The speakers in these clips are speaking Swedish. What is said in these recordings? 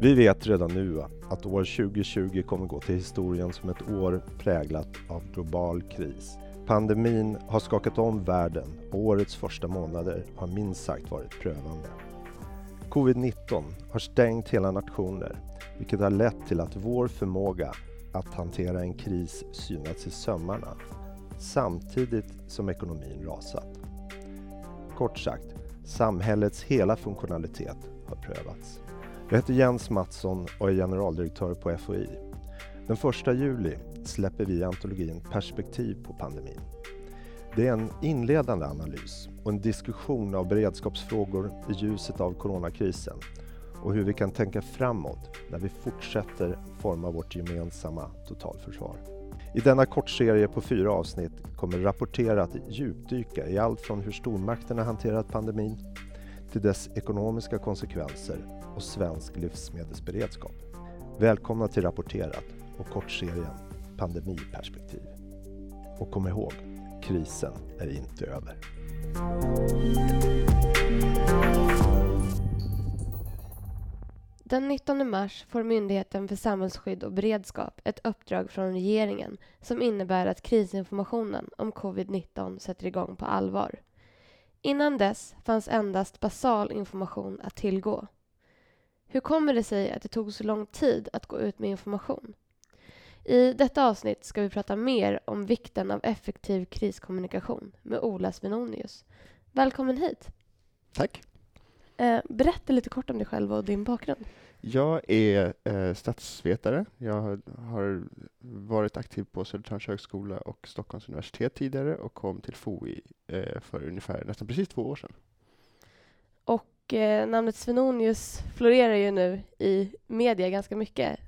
Vi vet redan nu att år 2020 kommer gå till historien som ett år präglat av global kris. Pandemin har skakat om världen och årets första månader har minst sagt varit prövande. Covid-19 har stängt hela nationer, vilket har lett till att vår förmåga att hantera en kris synats i sömmarna, samtidigt som ekonomin rasat. Kort sagt, samhällets hela funktionalitet har prövats. Jag heter Jens Mattsson och är generaldirektör på FOI. Den 1 juli släpper vi antologin Perspektiv på pandemin. Det är en inledande analys och en diskussion av beredskapsfrågor i ljuset av coronakrisen och hur vi kan tänka framåt när vi fortsätter forma vårt gemensamma totalförsvar. I denna kortserie på fyra avsnitt kommer Rapportera att djupdyka i allt från hur stormakterna hanterat pandemin till dess ekonomiska konsekvenser och svensk livsmedelsberedskap. Välkomna till Rapporterat och kortserien Pandemiperspektiv. Och kom ihåg, krisen är inte över. Den 19 mars får Myndigheten för samhällsskydd och beredskap ett uppdrag från regeringen som innebär att krisinformationen om covid-19 sätter igång på allvar. Innan dess fanns endast basal information att tillgå. Hur kommer det sig att det tog så lång tid att gå ut med information? I detta avsnitt ska vi prata mer om vikten av effektiv kriskommunikation med Ola Svenonius. Välkommen hit! Tack! Eh, berätta lite kort om dig själv och din bakgrund. Jag är eh, statsvetare. Jag har, varit aktiv på Södertörns högskola och Stockholms universitet tidigare och kom till FOI eh, för ungefär nästan precis två år sedan. Och eh, namnet Svenonius florerar ju nu i media ganska mycket.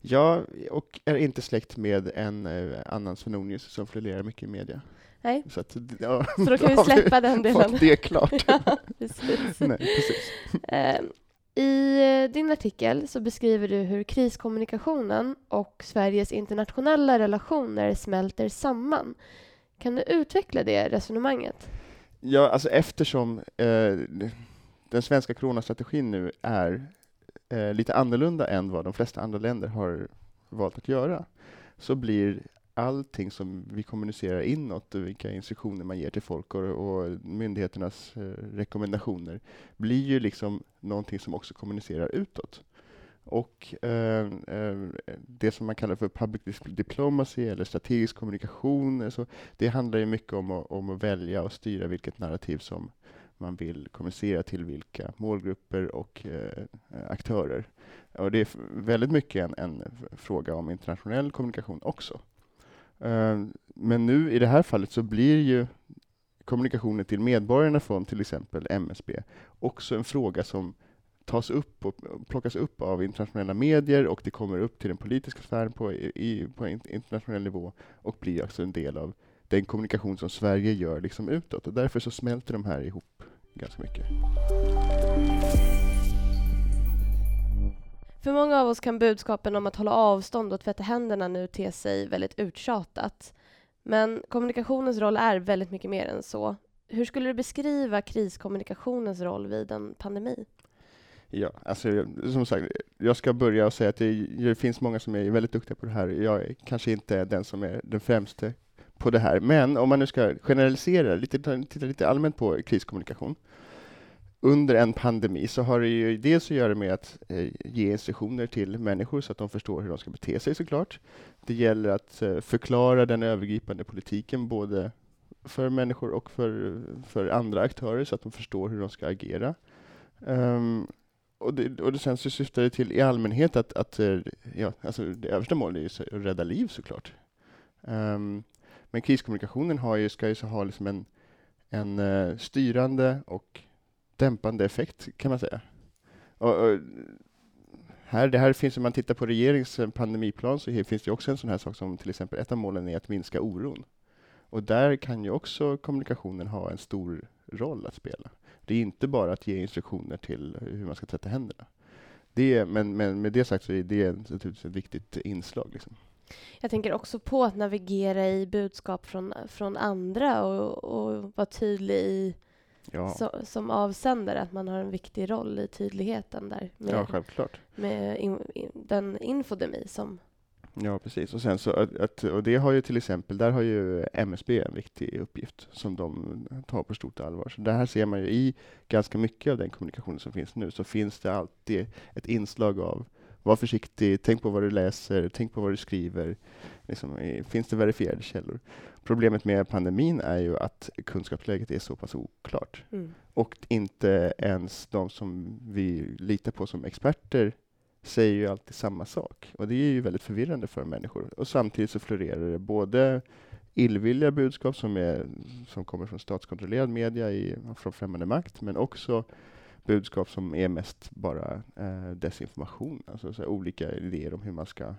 Ja, och är inte släkt med en eh, annan Svenonius som florerar mycket i media. Nej. Så, att, ja, Så då kan vi släppa den delen. Det klart. ja, precis. Nej, precis. Eh, I eh, din artikel så beskriver du hur kriskommunikationen och Sveriges internationella relationer smälter samman. Kan du utveckla det resonemanget? Ja, alltså eftersom eh, den svenska coronastrategin nu är eh, lite annorlunda än vad de flesta andra länder har valt att göra, så blir allting som vi kommunicerar inåt, och vilka instruktioner man ger till folk och, och myndigheternas eh, rekommendationer, blir ju liksom någonting som också kommunicerar utåt. Och eh, eh, det som man kallar för public diplomacy eller strategisk kommunikation, alltså, det handlar ju mycket om att, om att välja och styra vilket narrativ som man vill kommunicera till vilka målgrupper och eh, aktörer. Och det är väldigt mycket en, en fråga om internationell kommunikation också. Ehm, men nu i det här fallet så blir ju kommunikationen till medborgarna från till exempel MSB också en fråga som tas upp och plockas upp av internationella medier och det kommer upp till den politiska sfären på, i, på internationell nivå och blir också en del av den kommunikation som Sverige gör liksom utåt. Och därför så smälter de här ihop ganska mycket. För många av oss kan budskapen om att hålla avstånd och tvätta händerna nu te sig väldigt uttjatat. Men kommunikationens roll är väldigt mycket mer än så. Hur skulle du beskriva kriskommunikationens roll vid en pandemi? Ja, alltså som sagt, jag ska börja och säga att det, det, finns många som är väldigt duktiga på det här. Jag är kanske inte den som är den främste på det här, men om man nu ska generalisera, lite, titta lite allmänt på kriskommunikation, under en pandemi så har det ju dels att göra med att eh, ge instruktioner till människor så att de förstår hur de ska bete sig såklart. Det gäller att eh, förklara den övergripande politiken både för människor och för, för andra aktörer så att de förstår hur de ska agera. Um, och, det, och det sen så syftar det till i allmänhet att, att eh, ja, alltså det översta målet är ju att rädda liv såklart. Um, men kriskommunikationen har ju, ska ju så ha liksom en, en uh, styrande och dämpande effekt kan man säga. Och, och, här, det här finns, om man tittar på regeringens eh, pandemiplan så finns det också en sån här sak som till exempel ett av målen är att minska oron. Och där kan ju också kommunikationen ha en stor roll att spela. Det är inte bara att ge instruktioner till hur man ska tvätta händerna. Det, men, men med det sagt så är det naturligtvis ett viktigt inslag. Liksom. Jag tänker också på att navigera i budskap från, från andra och, och vara tydlig i, Ja, så, som avsändare, att man har en viktig roll i tydligheten där med, ja självklart. med in, in, den infodemi som... Ja, precis. Och, sen så att, och det har ju till exempel, där har ju MSB en viktig uppgift som de tar på stort allvar. Så där ser man ju i ganska mycket av den kommunikation som finns nu, så finns det alltid ett inslag av var försiktig, tänk på vad du läser, tänk på vad du skriver. Liksom, eh, finns det verifierade källor? Problemet med pandemin är ju att kunskapsläget är så pass oklart. Mm. Och inte ens de som vi litar på som experter säger ju alltid samma sak. Och det är ju väldigt förvirrande för människor. Och samtidigt så florerar det både illvilliga budskap som, är, som kommer från statskontrollerad media i, från främmande makt, men också budskap som är mest bara eh, desinformation, alltså så här, olika idéer om hur man ska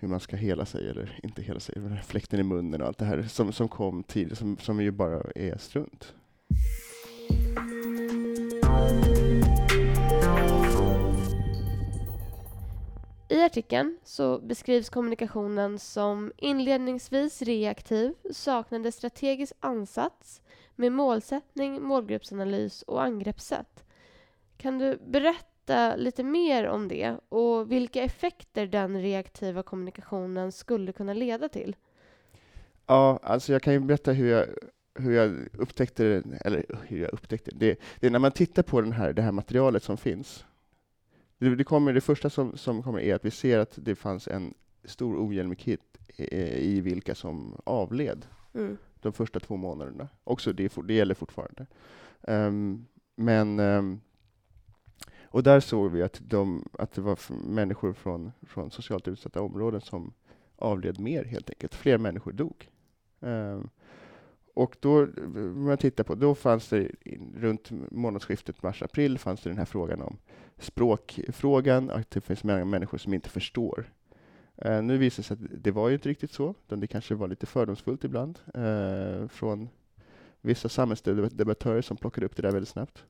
hur man ska hela sig eller inte hela sig, fläkten i munnen och allt det här som, som kom tidigt, som, som ju bara är strunt. I artikeln så beskrivs kommunikationen som inledningsvis reaktiv, saknade strategisk ansats med målsättning, målgruppsanalys och angreppssätt. Kan du berätta lite mer om det och vilka effekter den reaktiva kommunikationen skulle kunna leda till? Ja, alltså jag kan ju berätta hur jag, hur jag upptäckte det, eller hur jag upptäckte det. Det är när man tittar på den här, det här materialet som finns. Det, det, kommer, det första som, som kommer är att vi ser att det fanns en stor ojämlikhet i, vilka som avled Mm de första två månaderna. Också det, det gäller fortfarande. Um, men um, och där såg vi att, de, att det var människor från, från socialt utsatta områden som avled mer helt enkelt. Fler människor dog. Um, och då, om man tittar på, då fanns det runt månadsskiftet mars-april fanns det den här frågan om språkfrågan, att det finns många människor som inte förstår. Eh, nu visar det sig att det var ju inte riktigt så, utan det kanske var lite fördomsfullt ibland eh, från vissa samhällsdebattörer som plockade upp det där väldigt snabbt.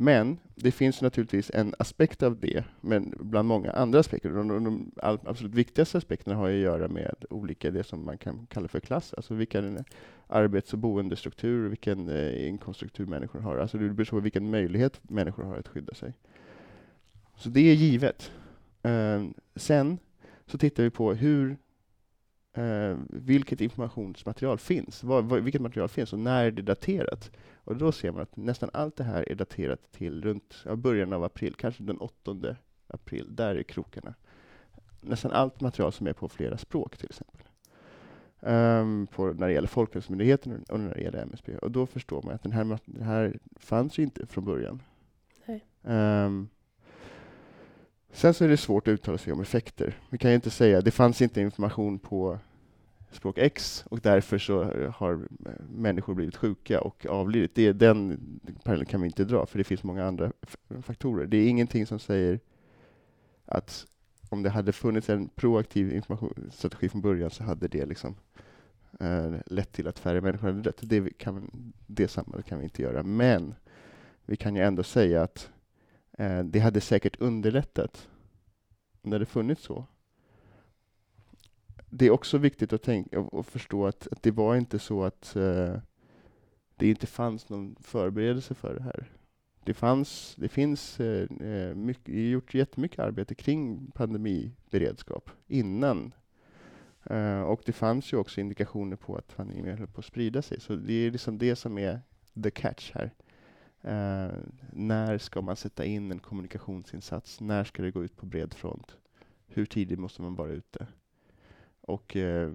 Men det finns naturligtvis en aspekt av det, men bland många andra aspekter. De, de, de absolut viktigaste aspekterna har att göra med olika, det som man kan kalla för klass, alltså vilken arbets och boendestruktur, vilken eh, inkomststruktur människor har. Alltså det beror på vilken möjlighet människor har att skydda sig. Så det är givet. Eh, sen så tittar vi på hur, eh, vilket informationsmaterial finns, vad, vad, vilket material finns och när är det daterat. Och då ser man att nästan allt det här är daterat till runt ja, början av april, kanske den 8 april. Där är krokarna. Nästan allt material som är på flera språk till exempel. Ehm, på, när det gäller Folkhälsomyndigheten och när det gäller MSB. Och då förstår man att den här, det här fanns ju inte från början. Nej. Sen så är det svårt att uttala sig om effekter. Vi kan ju inte säga, det fanns inte information på språk X och därför så har människor blivit sjuka och avlidit. Det, den parallellen kan vi inte dra, för det finns många andra faktorer. Det är ingenting som säger att om det hade funnits en proaktiv informationsstrategi från början så hade det liksom eh, lett till att färre människor hade dött. Det kan, det samma kan vi inte göra. Men vi kan ju ändå säga att eh, Eh, det hade säkert underlättat om det hade funnits så. Det är också viktigt att tänka och förstå att, att det var inte så att eh, det inte fanns någon förberedelse för det här. Det, fanns, det finns eh, eh, mycket, det är gjort jättemycket arbete kring pandemiberedskap innan. Eh, och det fanns ju också indikationer på att pandemin höll på att sprida sig. Så det är liksom det som är the catch här. Eh, när ska man sätta in en kommunikationsinsats? När ska det gå ut på bred front? Hur tidigt måste man vara ute? Och eh,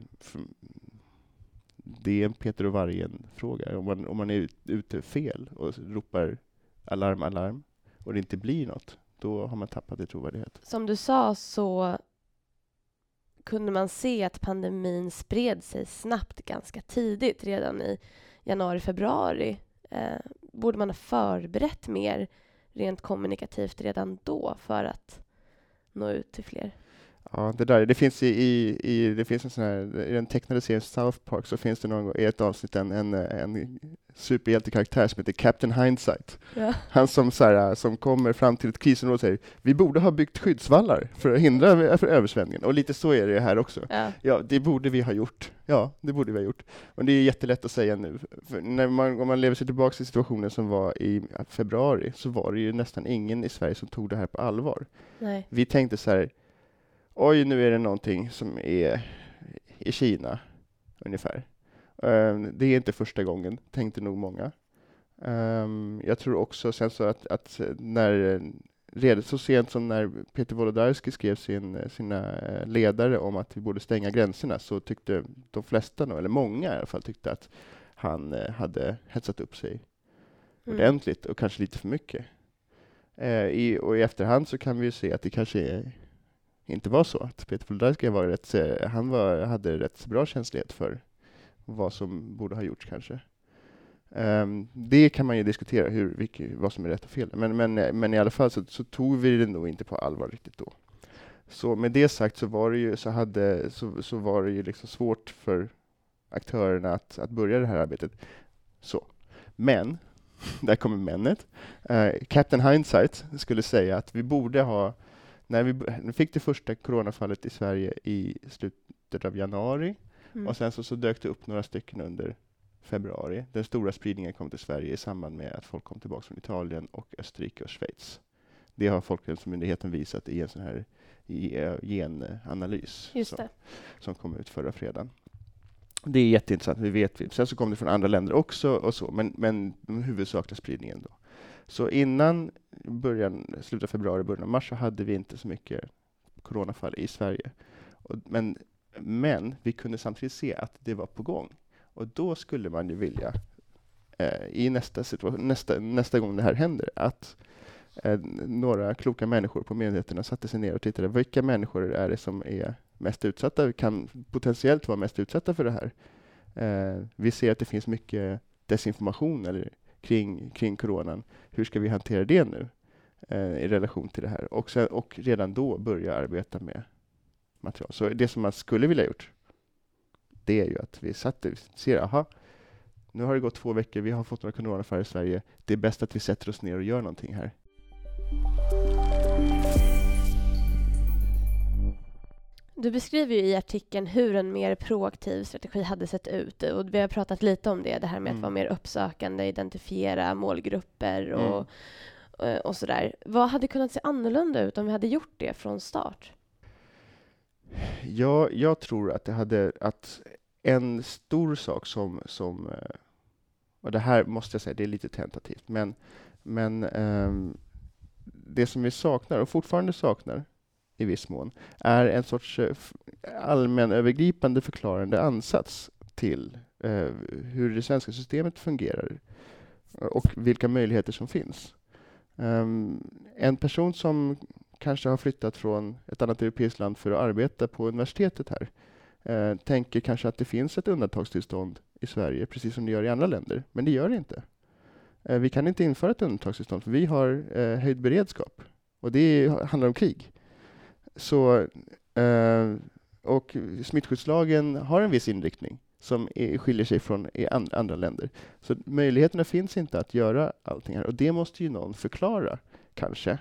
det är en Peter och vargen-fråga. Om man, om man är ut- ute fel och ropar alarm, alarm och det inte blir något, då har man tappat i trovärdighet. Som du sa så kunde man se att pandemin spred sig snabbt ganska tidigt, redan i januari, februari. Eh, borde man ha förberett mer rent kommunikativt redan då för att nå ut till fler? Ja, det där, det finns i, i, i det finns en sån här, i den tecknade serien South Park så finns det någon gång i ett avsnitt en, en, en superhjältekaraktär som heter Captain Hindsight. Ja. Han som, så här, som kommer fram till ett krisområde och säger vi borde ha byggt skyddsvallar för att hindra för översvämningen. Och lite så är det här också. Ja. Ja, det borde vi ha gjort. Ja, det borde vi ha gjort. Och det är jättelätt att säga nu. För när man, om man lever sig tillbaka till situationen som var i februari, så var det ju nästan ingen i Sverige som tog det här på allvar. Nej. Vi tänkte så här, oj, nu är det någonting som är i Kina, ungefär. Ehm, Det är inte första gången, tänkte nog många. Ehm, Jag tror också sen så att, att när redan så sent som när Peter Wolodarski skrev sin, sina eh, ledare om att vi borde stänga gränserna så tyckte de flesta, eller många i alla fall, tyckte att han eh, hade hetsat upp sig Mm. ordentligt och kanske lite för mycket. Eh, i, och i efterhand så kan vi ju se att det kanske är, inte var så, att Peter Wolodarski var rätt, han var, hade rätt bra känslighet för vad som borde ha gjorts kanske. Um, det kan man ju diskutera, hur, vilket, vad som är rätt och fel. Men, men, men i alla fall så, så tog vi det nog inte på allvar riktigt då. Så med det sagt så var det ju, så hade, så, så var det ju liksom svårt för aktörerna att, att börja det här arbetet. Så. Men, där kommer männet. uh, Captain Hindsight skulle säga att vi borde ha, när vi, vi fick det första coronafallet i Sverige i slutet av januari, Mm. och sen så, så dök det upp några stycken under februari. Den stora spridningen kom till Sverige i samband med att folk kom tillbaka från Italien och Österrike och Schweiz. Det har Folkhälsomyndigheten visat i en sån här eh, genanalys som, det. som kom ut förra fredagen. Det är jätteintressant, vi vet. Sen så kom det från andra länder också, och så, men, men den huvudsakliga spridningen då. Så innan början, slutet av februari, början av mars så hade vi inte så mycket coronafall i Sverige. Och, men, men vi kunde samtidigt se att det var på gång. Och då skulle man ju vilja, eh, i nästa, situation, nästa, nästa gång det här händer, att eh, några kloka människor på myndigheterna satte sig ner och tittade. Vilka människor är det som är mest utsatta, kan potentiellt vara mest utsatta för det här? Eh, vi ser att det finns mycket desinformation eller, kring, kring coronan. Hur ska vi hantera det nu eh, i relation till det här? Och, sen, och redan då börja arbeta med material. Så det som man skulle vilja gjort, det är ju att vi satt och ser, aha, nu har det gått två veckor, vi har fått några coronafall i Sverige. Det är bäst att vi sätter oss ner och gör någonting här. Du beskriver ju i artikeln hur en mer proaktiv strategi hade sett ut. Och vi har pratat lite om det, det här med att Mm. vara mer uppsökande, identifiera målgrupper och, Mm. och, och sådär. Vad hade kunnat se annorlunda ut om vi hade gjort det från start? Ja, jag tror att det hade, att en stor sak som, som eh, och det här måste jag säga, det är lite tentativt, men, men ehm, det som vi saknar, och fortfarande saknar i viss mån, är en sorts eh, allmänövergripande förklarande ansats till eh, hur det svenska systemet fungerar eh, och vilka möjligheter som finns. Um, en person som kanske har flyttat från ett annat europeiskt land för att arbeta på universitetet här, eh, tänker kanske att det finns ett undantagstillstånd i Sverige, precis som det gör i andra länder, men det gör det inte. Eh, vi kan inte införa ett undantagstillstånd, för vi har eh, höjd beredskap, och det handlar om krig. Så, eh, och smittskyddslagen har en viss inriktning som är, skiljer sig från i and, andra länder. Så möjligheterna finns inte att göra allting här, och det måste ju någon förklara, kanske.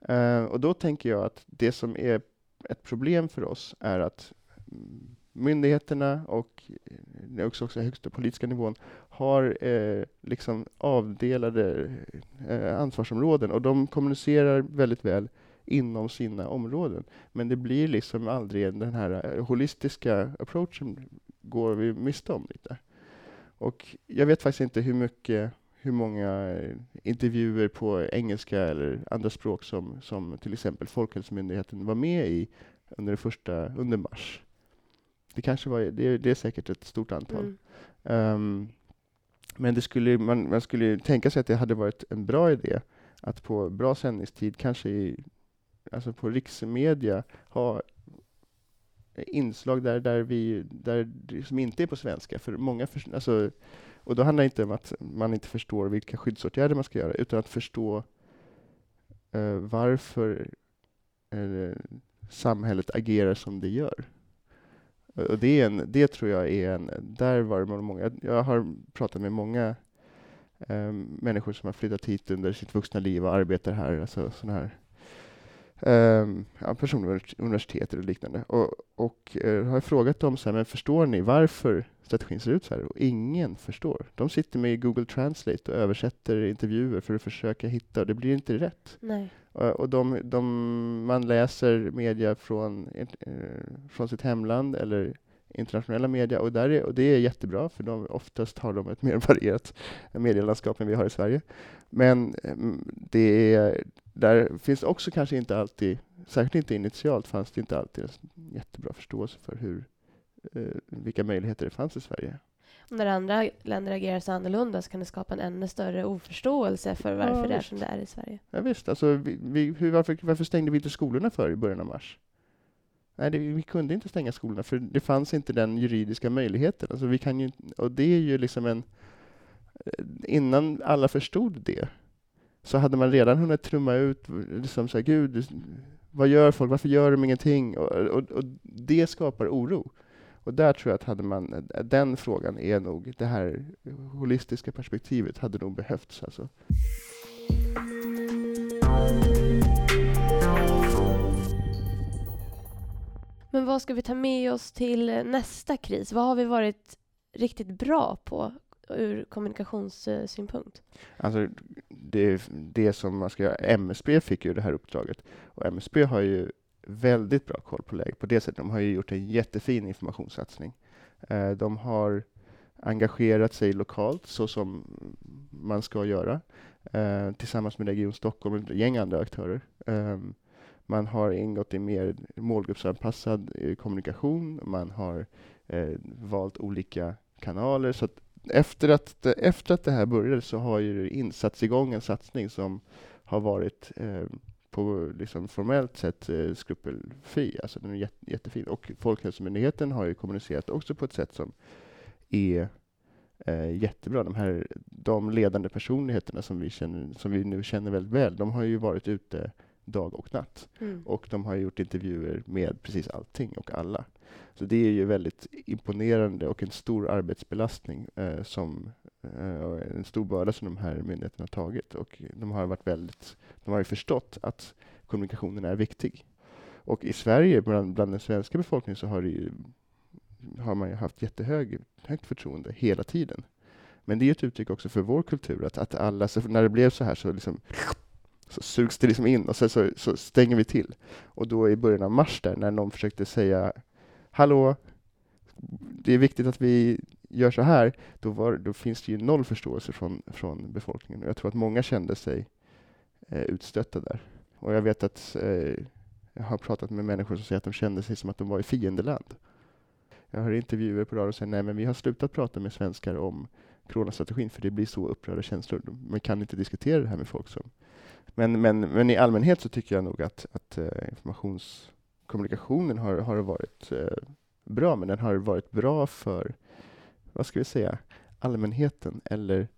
Eh, och då tänker jag att det som är ett problem för oss är att myndigheterna och eh, också, också högsta politiska nivån har eh, liksom avdelade eh, ansvarsområden och de kommunicerar väldigt väl inom sina områden. Men det blir liksom aldrig den här eh, holistiska approachen går vi miste om lite. Och jag vet faktiskt inte hur mycket hur många eh, intervjuer på engelska eller andra språk som, som till exempel Folkhälsomyndigheten var med i under, det första, under mars. Det kanske var, det, det är säkert ett stort antal. Mm. Ehm, men det skulle, man, man skulle tänka sig att det hade varit en bra idé att på bra sändningstid, kanske i, alltså på riksmedia, ha inslag där, där vi, där, som inte är på svenska. För många för, alltså, och då handlar det inte om att man inte förstår vilka skyddsåtgärder man ska göra, utan att förstå eh, varför eh, samhället agerar som det gör. Och det, är en, det tror jag är en, där var det många, jag har pratat med många eh, människor som har flyttat hit under sitt vuxna liv och arbetar här, alltså sådana här ja, personer universitet och liknande. Och, och uh, har frågat dem så här, men förstår ni varför strategin ser ut så här? Och ingen förstår. De sitter med Google Translate och översätter intervjuer för att försöka hitta, och det blir inte rätt. Nej. Uh, och de, de, man läser media från, uh, från sitt hemland eller internationella media och, där är, och det är jättebra för de, oftast har de ett mer varierat medielandskap än vi har i Sverige. Men mm, det är, där finns också kanske inte alltid, särskilt inte initialt, fanns det inte alltid en jättebra förståelse för hur, eh, vilka möjligheter det fanns i Sverige. när andra länder agerar så annorlunda så kan det skapa en ännu större oförståelse för varför ja, det är som det är i Sverige. Ja, visst, alltså, vi, vi, hur, varför, varför stängde vi inte skolorna för i början av mars? Nej, det, vi kunde inte stänga skolorna för det fanns inte den juridiska möjligheten. Alltså, vi kan ju, och det är ju liksom en... Eh, innan alla förstod det så hade man redan hunnit trumma ut liksom så här, Gud, vad gör folk? Varför gör de ingenting? Och, och, och, det skapar oro. Och där tror jag att hade man, eh, den frågan är nog, det här holistiska perspektivet hade nog behövts. Alltså. Men vad ska vi ta med oss till eh, nästa kris? Vad har vi varit riktigt bra på eh, ur kommunikationssynpunkt? Alltså, det, det som man ska göra, MSB fick ju det här uppdraget och MSB har ju väldigt bra koll på läget på det sättet. De har ju gjort en jättefin informationssatsning. Eh, de har engagerat sig lokalt så som man ska göra tillsammans med Region Stockholm och ett gäng andra aktörer. Ehm, man har ingått i mer målgruppsanpassad eh, kommunikation. Man har eh, valt olika kanaler. Så att efter att, efter att det här började så har ju insatts igång en satsning som har varit eh, på liksom formellt sett eh, skrupelfri. Alltså den är jätte, jättefin. Och Folkhälsomyndigheten har ju kommunicerat också på ett sätt som är eh, jättebra. De här de ledande personligheterna som vi, känner, som vi nu känner väldigt väl, de har ju varit ute dag och natt. Mm. Och de har gjort intervjuer med precis allting och alla. Så det är ju väldigt imponerande och en stor arbetsbelastning eh, som eh, en stor börda som de här myndigheterna har tagit. Och de har varit väldigt, de har ju förstått att kommunikationen är viktig. Och i Sverige, bland, bland den svenska befolkningen, så har, ju, har man ju haft jättehögt förtroende hela tiden. Men det är ett uttryck också för vår kultur, att, att alla, när det blev så här så liksom så sugs det liksom in och sen så, så, stänger vi till. Och då i början av mars där, när någon försökte säga hallå, det är viktigt att vi gör så här, då, var, då finns det ju noll förståelse från, från befolkningen. Och jag tror att många kände sig eh, utstötta där. Och jag vet att eh, jag har pratat med människor som säger att de kände sig som att de var i fiendeland. Jag har intervjuer på radio och säger nej, men vi har slutat prata med svenskar om coronastrategin för det blir så upprörda känslor. Man kan inte diskutera det här med folk som... Men, men, men i allmänhet så tycker jag nog att, att uh, informationskommunikationen har, har varit uh, bra, men den har varit bra för, vad ska vi säga, allmänheten eller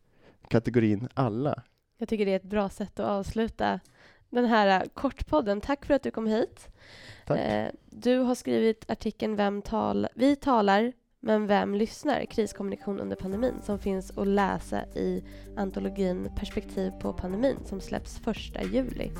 kategorin alla. Jag tycker det är ett bra sätt att avsluta den här kortpodden. Tack för att du kom hit. Tack. Eh, du har skrivit artikeln Vem tal Vi talar, men vem lyssnar? Kriskommunikation under pandemin som finns att läsa i antologin Perspektiv på pandemin som släpps 1 juli.